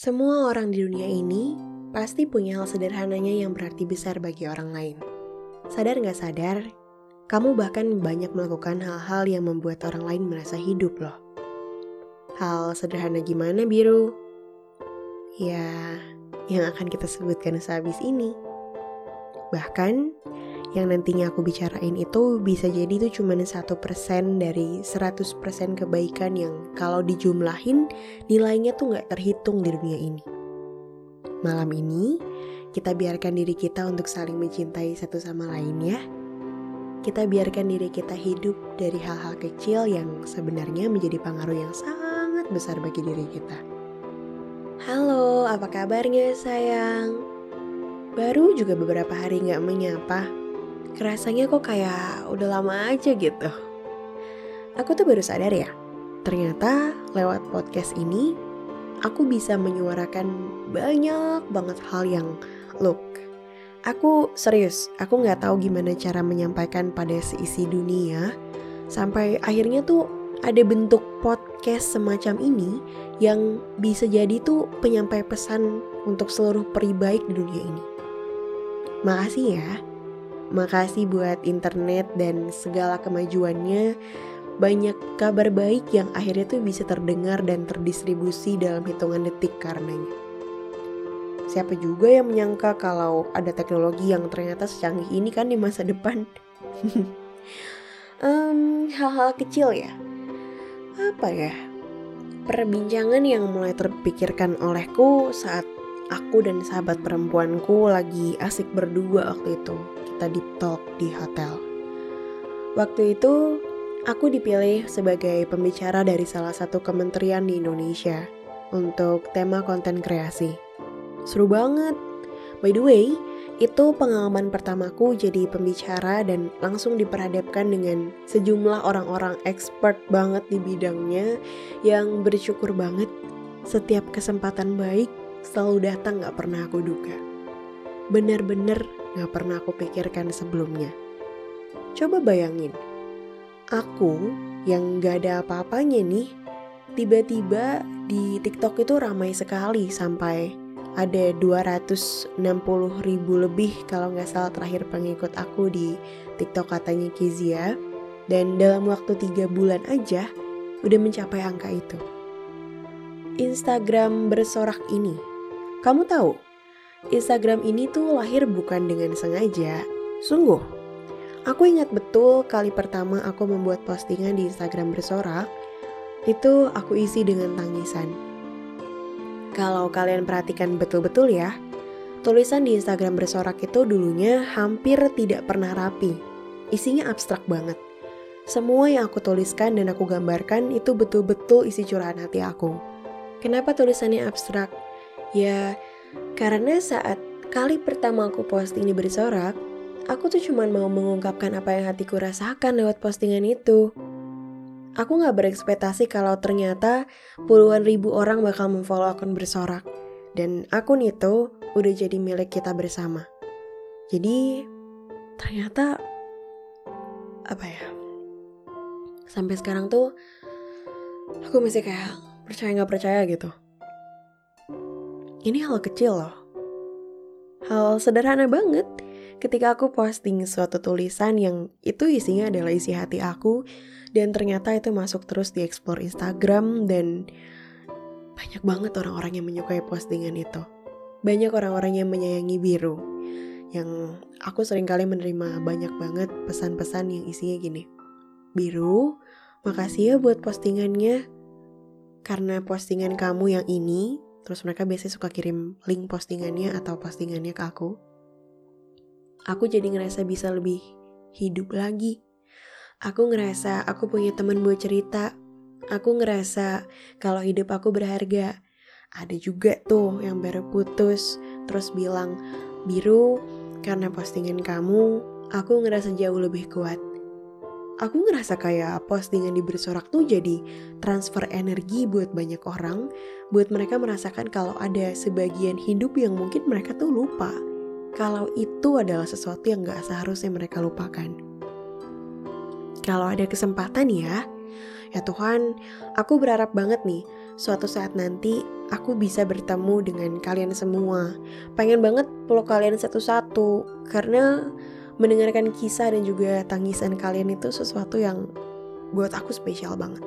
Semua orang di dunia ini pasti punya hal sederhananya yang berarti besar bagi orang lain. Sadar nggak sadar, kamu bahkan banyak melakukan hal-hal yang membuat orang lain merasa hidup loh. Hal sederhana gimana biru? Ya, yang akan kita sebutkan sehabis ini. Bahkan, yang nantinya aku bicarain itu bisa jadi itu cuma satu persen dari 100% kebaikan yang kalau dijumlahin nilainya tuh nggak terhitung di dunia ini. Malam ini kita biarkan diri kita untuk saling mencintai satu sama lain ya. Kita biarkan diri kita hidup dari hal-hal kecil yang sebenarnya menjadi pengaruh yang sangat besar bagi diri kita. Halo, apa kabarnya sayang? Baru juga beberapa hari nggak menyapa, kerasanya kok kayak udah lama aja gitu. Aku tuh baru sadar ya, ternyata lewat podcast ini aku bisa menyuarakan banyak banget hal yang look. Aku serius, aku nggak tahu gimana cara menyampaikan pada seisi dunia sampai akhirnya tuh ada bentuk podcast semacam ini yang bisa jadi tuh penyampai pesan untuk seluruh peri baik di dunia ini. Makasih ya Makasih buat internet dan segala kemajuannya. Banyak kabar baik yang akhirnya tuh bisa terdengar dan terdistribusi dalam hitungan detik karenanya. Siapa juga yang menyangka kalau ada teknologi yang ternyata secanggih ini kan di masa depan. hal hal-hal kecil ya. Apa ya? Perbincangan yang mulai terpikirkan olehku saat aku dan sahabat perempuanku lagi asik berdua waktu itu kita deep talk di hotel. Waktu itu, aku dipilih sebagai pembicara dari salah satu kementerian di Indonesia untuk tema konten kreasi. Seru banget. By the way, itu pengalaman pertamaku jadi pembicara dan langsung diperhadapkan dengan sejumlah orang-orang expert banget di bidangnya yang bersyukur banget setiap kesempatan baik selalu datang gak pernah aku duga. Bener-bener gak pernah aku pikirkan sebelumnya. Coba bayangin, aku yang gak ada apa-apanya nih, tiba-tiba di TikTok itu ramai sekali sampai ada 260 ribu lebih kalau nggak salah terakhir pengikut aku di TikTok katanya Kizia dan dalam waktu tiga bulan aja udah mencapai angka itu. Instagram bersorak ini, kamu tahu Instagram ini tuh lahir bukan dengan sengaja. Sungguh, aku ingat betul kali pertama aku membuat postingan di Instagram bersorak, itu aku isi dengan tangisan. Kalau kalian perhatikan betul-betul ya, tulisan di Instagram bersorak itu dulunya hampir tidak pernah rapi. Isinya abstrak banget. Semua yang aku tuliskan dan aku gambarkan itu betul-betul isi curahan hati aku. Kenapa tulisannya abstrak? Ya, karena saat kali pertama aku posting di bersorak, aku tuh cuma mau mengungkapkan apa yang hatiku rasakan lewat postingan itu. Aku gak berekspektasi kalau ternyata puluhan ribu orang bakal memfollow akun bersorak. Dan akun itu udah jadi milik kita bersama. Jadi ternyata apa ya? Sampai sekarang tuh aku masih kayak percaya nggak percaya gitu. Ini hal kecil loh. Hal sederhana banget ketika aku posting suatu tulisan yang itu isinya adalah isi hati aku dan ternyata itu masuk terus di explore Instagram dan banyak banget orang-orang yang menyukai postingan itu. Banyak orang-orang yang menyayangi biru. Yang aku sering kali menerima banyak banget pesan-pesan yang isinya gini. Biru, makasih ya buat postingannya. Karena postingan kamu yang ini Terus mereka biasanya suka kirim link postingannya atau postingannya ke aku. Aku jadi ngerasa bisa lebih hidup lagi. Aku ngerasa aku punya teman buat cerita. Aku ngerasa kalau hidup aku berharga. Ada juga tuh yang baru putus, terus bilang, Biru, karena postingan kamu, aku ngerasa jauh lebih kuat aku ngerasa kayak postingan di bersorak tuh jadi transfer energi buat banyak orang, buat mereka merasakan kalau ada sebagian hidup yang mungkin mereka tuh lupa. Kalau itu adalah sesuatu yang gak seharusnya mereka lupakan. Kalau ada kesempatan ya, Ya Tuhan, aku berharap banget nih, suatu saat nanti aku bisa bertemu dengan kalian semua. Pengen banget peluk kalian satu-satu, karena mendengarkan kisah dan juga tangisan kalian itu sesuatu yang buat aku spesial banget.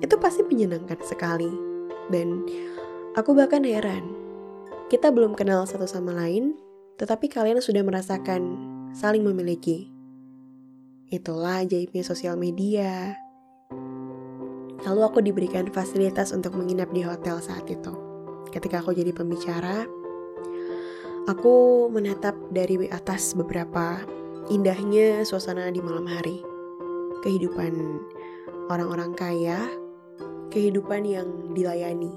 Itu pasti menyenangkan sekali. Dan aku bahkan heran, kita belum kenal satu sama lain, tetapi kalian sudah merasakan saling memiliki. Itulah ajaibnya sosial media. Lalu aku diberikan fasilitas untuk menginap di hotel saat itu. Ketika aku jadi pembicara, aku menatap dari atas beberapa indahnya suasana di malam hari. Kehidupan orang-orang kaya, kehidupan yang dilayani.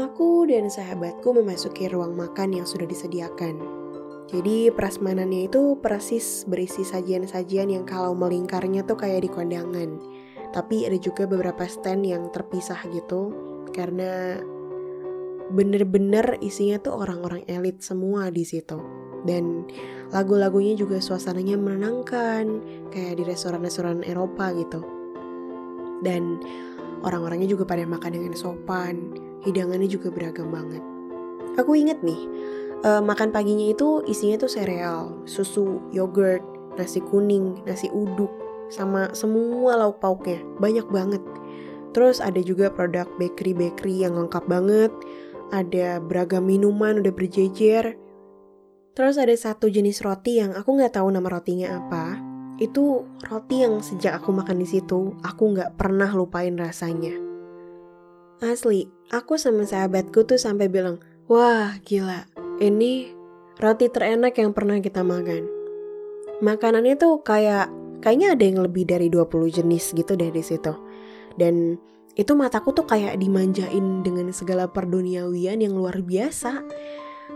Aku dan sahabatku memasuki ruang makan yang sudah disediakan. Jadi prasmanannya itu persis berisi sajian-sajian yang kalau melingkarnya tuh kayak di kondangan tapi ada juga beberapa stand yang terpisah gitu karena bener-bener isinya tuh orang-orang elit semua di situ dan lagu-lagunya juga suasananya menenangkan kayak di restoran-restoran Eropa gitu. Dan orang-orangnya juga pada makan dengan sopan hidangannya juga beragam banget. Aku inget nih uh, makan paginya itu isinya tuh sereal susu yogurt nasi kuning nasi uduk sama semua lauk pauknya banyak banget. Terus ada juga produk bakery bakery yang lengkap banget ada beragam minuman udah berjejer terus ada satu jenis roti yang aku nggak tahu nama rotinya apa itu roti yang sejak aku makan di situ aku nggak pernah lupain rasanya asli aku sama sahabatku tuh sampai bilang wah gila ini roti terenak yang pernah kita makan makanannya tuh kayak kayaknya ada yang lebih dari 20 jenis gitu di situ. Dan itu mataku tuh kayak dimanjain dengan segala perduniawian yang luar biasa.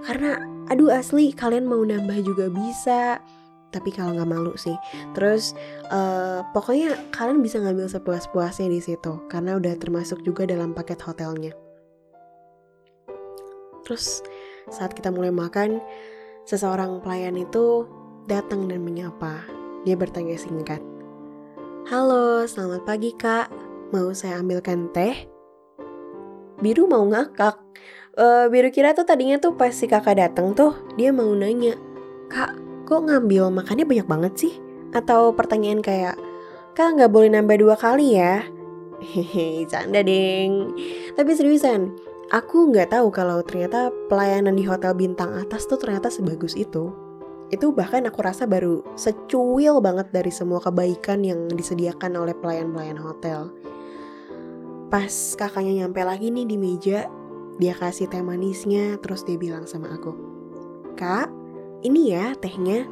Karena aduh asli kalian mau nambah juga bisa. Tapi kalau nggak malu sih. Terus uh, pokoknya kalian bisa ngambil sepuas-puasnya di situ karena udah termasuk juga dalam paket hotelnya. Terus saat kita mulai makan, seseorang pelayan itu datang dan menyapa. Dia bertanya singkat. Halo, selamat pagi kak. Mau saya ambilkan teh? Biru mau ngakak. Uh, Biru kira tuh tadinya tuh pas si kakak datang tuh, dia mau nanya, Kak, kok ngambil makannya banyak banget sih? Atau pertanyaan kayak, Kak nggak boleh nambah dua kali ya? Hehehe, canda deng. Tapi seriusan, aku nggak tahu kalau ternyata pelayanan di hotel bintang atas tuh ternyata sebagus itu itu bahkan aku rasa baru secuil banget dari semua kebaikan yang disediakan oleh pelayan-pelayan hotel. Pas kakaknya nyampe lagi nih di meja, dia kasih teh manisnya, terus dia bilang sama aku, Kak, ini ya tehnya.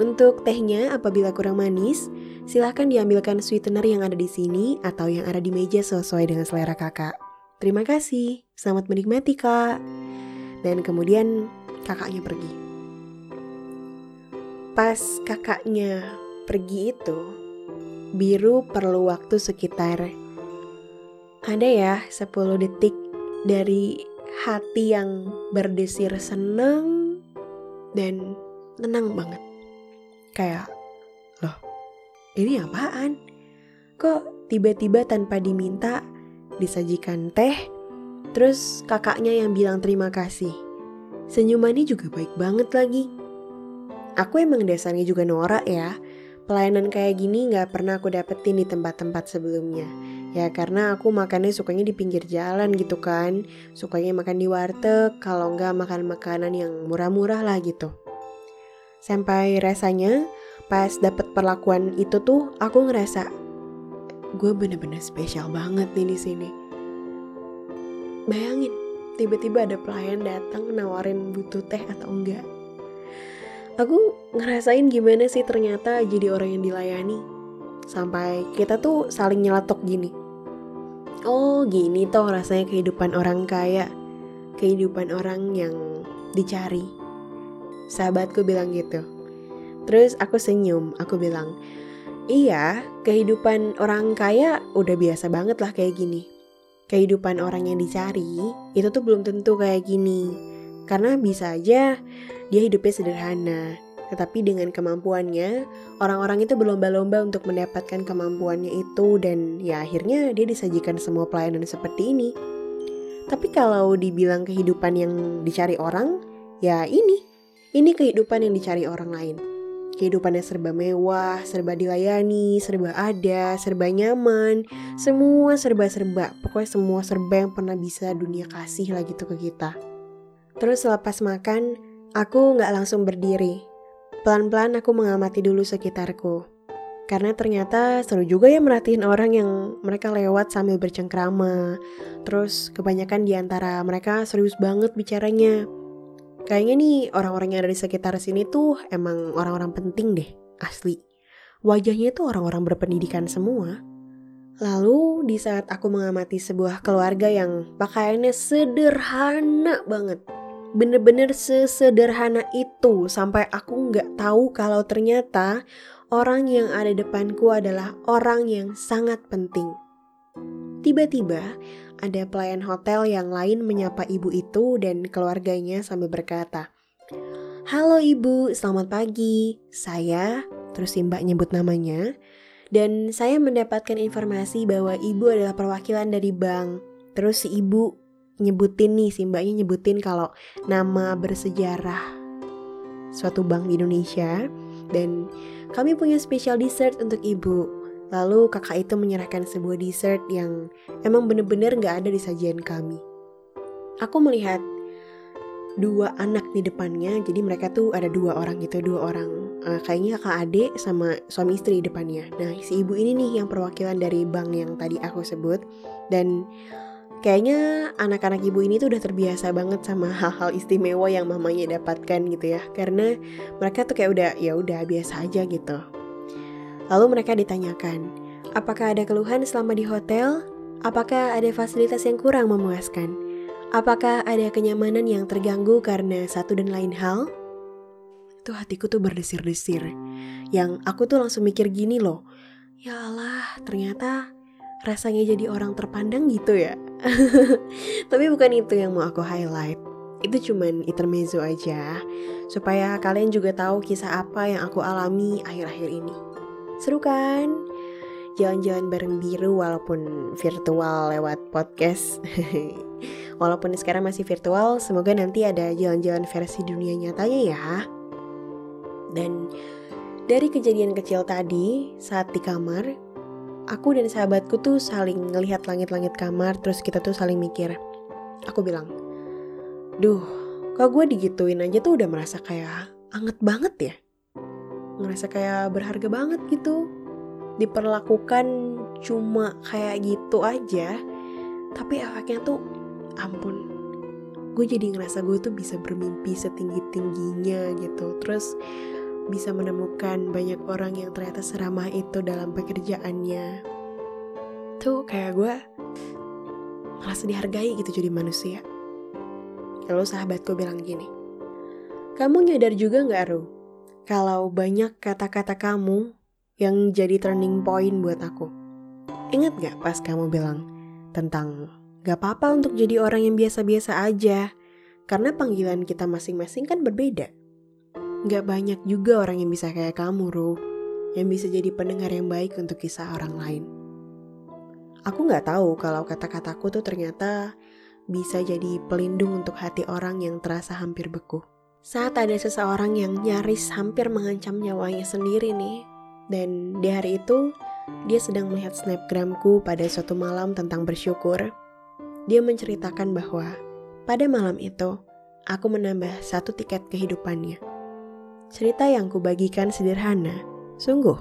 Untuk tehnya, apabila kurang manis, silahkan diambilkan sweetener yang ada di sini atau yang ada di meja sesuai dengan selera kakak. Terima kasih, selamat menikmati kak. Dan kemudian kakaknya pergi. Pas kakaknya pergi itu, biru perlu waktu sekitar ada ya 10 detik dari hati yang berdesir seneng dan tenang banget. Kayak, loh ini apaan? Kok tiba-tiba tanpa diminta disajikan teh, terus kakaknya yang bilang terima kasih. Senyumannya juga baik banget lagi Aku emang dasarnya juga norak ya. Pelayanan kayak gini gak pernah aku dapetin di tempat-tempat sebelumnya. Ya karena aku makannya sukanya di pinggir jalan gitu kan. Sukanya makan di warteg, kalau nggak makan makanan yang murah-murah lah gitu. Sampai rasanya pas dapet perlakuan itu tuh aku ngerasa gue bener-bener spesial banget nih di sini. Bayangin, tiba-tiba ada pelayan datang nawarin butuh teh atau enggak aku ngerasain gimana sih ternyata jadi orang yang dilayani sampai kita tuh saling nyeletuk gini oh gini toh rasanya kehidupan orang kaya. Kehidupan orang yang dicari. Sahabatku bilang gitu. Terus aku senyum aku bilang iya kehidupan orang kaya udah biasa banget lah kayak gini. Kehidupan orang yang dicari itu tuh belum tentu kayak gini. Karena bisa aja dia hidupnya sederhana, tetapi dengan kemampuannya, orang-orang itu berlomba-lomba untuk mendapatkan kemampuannya itu dan ya akhirnya dia disajikan semua pelayanan seperti ini. Tapi kalau dibilang kehidupan yang dicari orang, ya ini. Ini kehidupan yang dicari orang lain. Kehidupannya serba mewah, serba dilayani, serba ada, serba nyaman, semua serba-serba. Pokoknya semua serba yang pernah bisa dunia kasih lah gitu ke kita. Terus selepas makan, aku nggak langsung berdiri. Pelan-pelan aku mengamati dulu sekitarku. Karena ternyata seru juga ya merhatiin orang yang mereka lewat sambil bercengkrama. Terus kebanyakan di antara mereka serius banget bicaranya. Kayaknya nih orang-orang yang ada di sekitar sini tuh emang orang-orang penting deh, asli. Wajahnya tuh orang-orang berpendidikan semua. Lalu di saat aku mengamati sebuah keluarga yang pakaiannya sederhana banget, bener-bener sesederhana itu sampai aku nggak tahu kalau ternyata orang yang ada depanku adalah orang yang sangat penting. Tiba-tiba ada pelayan hotel yang lain menyapa ibu itu dan keluarganya sambil berkata, Halo ibu, selamat pagi. Saya, terus si mbak nyebut namanya, dan saya mendapatkan informasi bahwa ibu adalah perwakilan dari bank. Terus si ibu nyebutin nih si mbaknya nyebutin kalau nama bersejarah suatu bank di Indonesia dan kami punya special dessert untuk ibu. Lalu kakak itu menyerahkan sebuah dessert yang emang bener-bener gak ada di sajian kami. Aku melihat dua anak di depannya, jadi mereka tuh ada dua orang gitu, dua orang uh, kayaknya kakak adik sama suami istri di depannya. Nah si ibu ini nih yang perwakilan dari bank yang tadi aku sebut dan Kayaknya anak-anak ibu ini tuh udah terbiasa banget sama hal-hal istimewa yang mamanya dapatkan gitu ya. Karena mereka tuh kayak udah ya udah biasa aja gitu. Lalu mereka ditanyakan, apakah ada keluhan selama di hotel? Apakah ada fasilitas yang kurang memuaskan? Apakah ada kenyamanan yang terganggu karena satu dan lain hal? Tuh hatiku tuh berdesir-desir. Yang aku tuh langsung mikir gini loh. Ya Allah, ternyata rasanya jadi orang terpandang gitu ya. Tapi bukan itu yang mau aku highlight. Itu cuman intermezzo aja, supaya kalian juga tahu kisah apa yang aku alami akhir-akhir ini. Seru kan? Jalan-jalan bareng biru walaupun virtual lewat podcast. walaupun sekarang masih virtual, semoga nanti ada jalan-jalan versi dunia nyatanya ya. Dan dari kejadian kecil tadi, saat di kamar, aku dan sahabatku tuh saling ngelihat langit-langit kamar terus kita tuh saling mikir. Aku bilang, duh, kok gue digituin aja tuh udah merasa kayak anget banget ya. Ngerasa kayak berharga banget gitu. Diperlakukan cuma kayak gitu aja. Tapi efeknya tuh ampun. Gue jadi ngerasa gue tuh bisa bermimpi setinggi-tingginya gitu. Terus bisa menemukan banyak orang yang ternyata seramah itu dalam pekerjaannya. Tuh kayak gue merasa dihargai gitu jadi manusia. Lalu sahabatku bilang gini, kamu nyadar juga gak Ru? Kalau banyak kata-kata kamu yang jadi turning point buat aku. Ingat gak pas kamu bilang tentang gak apa-apa untuk jadi orang yang biasa-biasa aja, karena panggilan kita masing-masing kan berbeda. Gak banyak juga orang yang bisa kayak kamu, Ru, yang bisa jadi pendengar yang baik untuk kisah orang lain. Aku gak tahu kalau kata-kataku tuh ternyata bisa jadi pelindung untuk hati orang yang terasa hampir beku. Saat ada seseorang yang nyaris hampir mengancam nyawanya sendiri nih, dan di hari itu dia sedang melihat snapgramku pada suatu malam tentang bersyukur. Dia menceritakan bahwa pada malam itu aku menambah satu tiket kehidupannya. Cerita yang kubagikan sederhana, sungguh.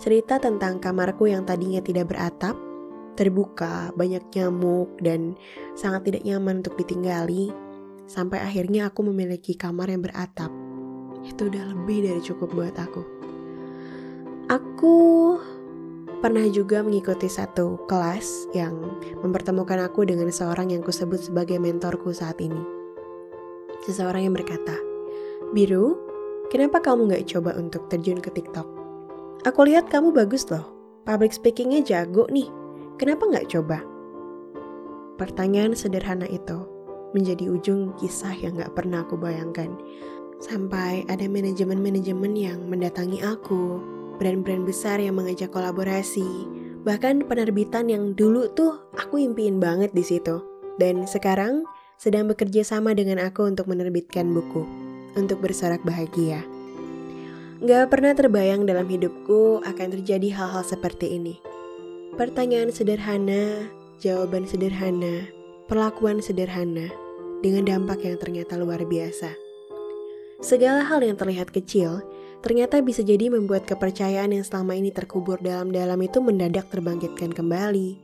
Cerita tentang kamarku yang tadinya tidak beratap, terbuka, banyak nyamuk, dan sangat tidak nyaman untuk ditinggali, sampai akhirnya aku memiliki kamar yang beratap. Itu udah lebih dari cukup buat aku. Aku pernah juga mengikuti satu kelas yang mempertemukan aku dengan seorang yang kusebut sebagai mentorku saat ini. Seseorang yang berkata, Biru, Kenapa kamu gak coba untuk terjun ke TikTok? Aku lihat kamu bagus loh. Public speakingnya jago nih. Kenapa gak coba? Pertanyaan sederhana itu menjadi ujung kisah yang gak pernah aku bayangkan. Sampai ada manajemen-manajemen yang mendatangi aku, brand-brand besar yang mengajak kolaborasi, bahkan penerbitan yang dulu tuh aku impiin banget di situ. Dan sekarang sedang bekerja sama dengan aku untuk menerbitkan buku, untuk bersorak bahagia. Gak pernah terbayang dalam hidupku akan terjadi hal-hal seperti ini. Pertanyaan sederhana, jawaban sederhana, perlakuan sederhana, dengan dampak yang ternyata luar biasa. Segala hal yang terlihat kecil, ternyata bisa jadi membuat kepercayaan yang selama ini terkubur dalam-dalam itu mendadak terbangkitkan kembali.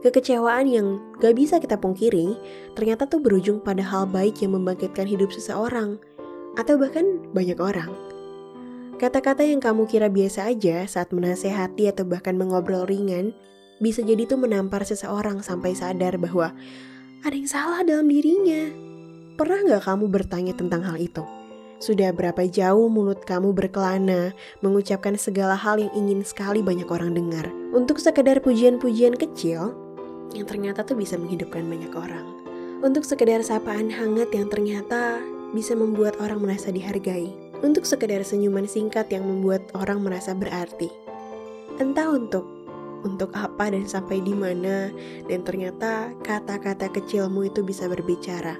Kekecewaan yang gak bisa kita pungkiri, ternyata tuh berujung pada hal baik yang membangkitkan hidup seseorang, atau bahkan banyak orang. Kata-kata yang kamu kira biasa aja saat menasehati atau bahkan mengobrol ringan, bisa jadi tuh menampar seseorang sampai sadar bahwa ada yang salah dalam dirinya. Pernah gak kamu bertanya tentang hal itu? Sudah berapa jauh mulut kamu berkelana mengucapkan segala hal yang ingin sekali banyak orang dengar untuk sekedar pujian-pujian kecil yang ternyata tuh bisa menghidupkan banyak orang. Untuk sekedar sapaan hangat yang ternyata bisa membuat orang merasa dihargai. Untuk sekedar senyuman singkat yang membuat orang merasa berarti. Entah untuk untuk apa dan sampai di mana dan ternyata kata-kata kecilmu itu bisa berbicara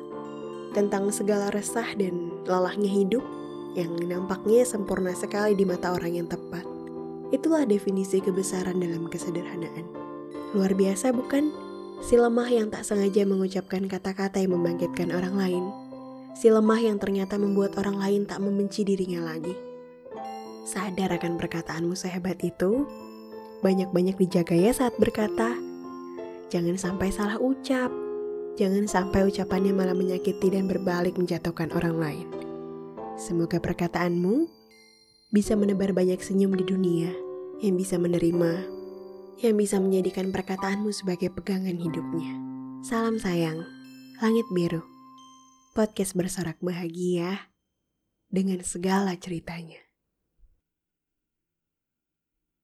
tentang segala resah dan lelahnya hidup yang nampaknya sempurna sekali di mata orang yang tepat. Itulah definisi kebesaran dalam kesederhanaan. Luar biasa bukan? Si lemah yang tak sengaja mengucapkan kata-kata yang membangkitkan orang lain. Si lemah yang ternyata membuat orang lain tak membenci dirinya lagi. Sadar akan perkataanmu sehebat itu, banyak-banyak dijaga ya saat berkata. Jangan sampai salah ucap, Jangan sampai ucapannya malah menyakiti dan berbalik menjatuhkan orang lain. Semoga perkataanmu bisa menebar banyak senyum di dunia yang bisa menerima, yang bisa menjadikan perkataanmu sebagai pegangan hidupnya. Salam sayang, Langit Biru. Podcast bersorak bahagia dengan segala ceritanya.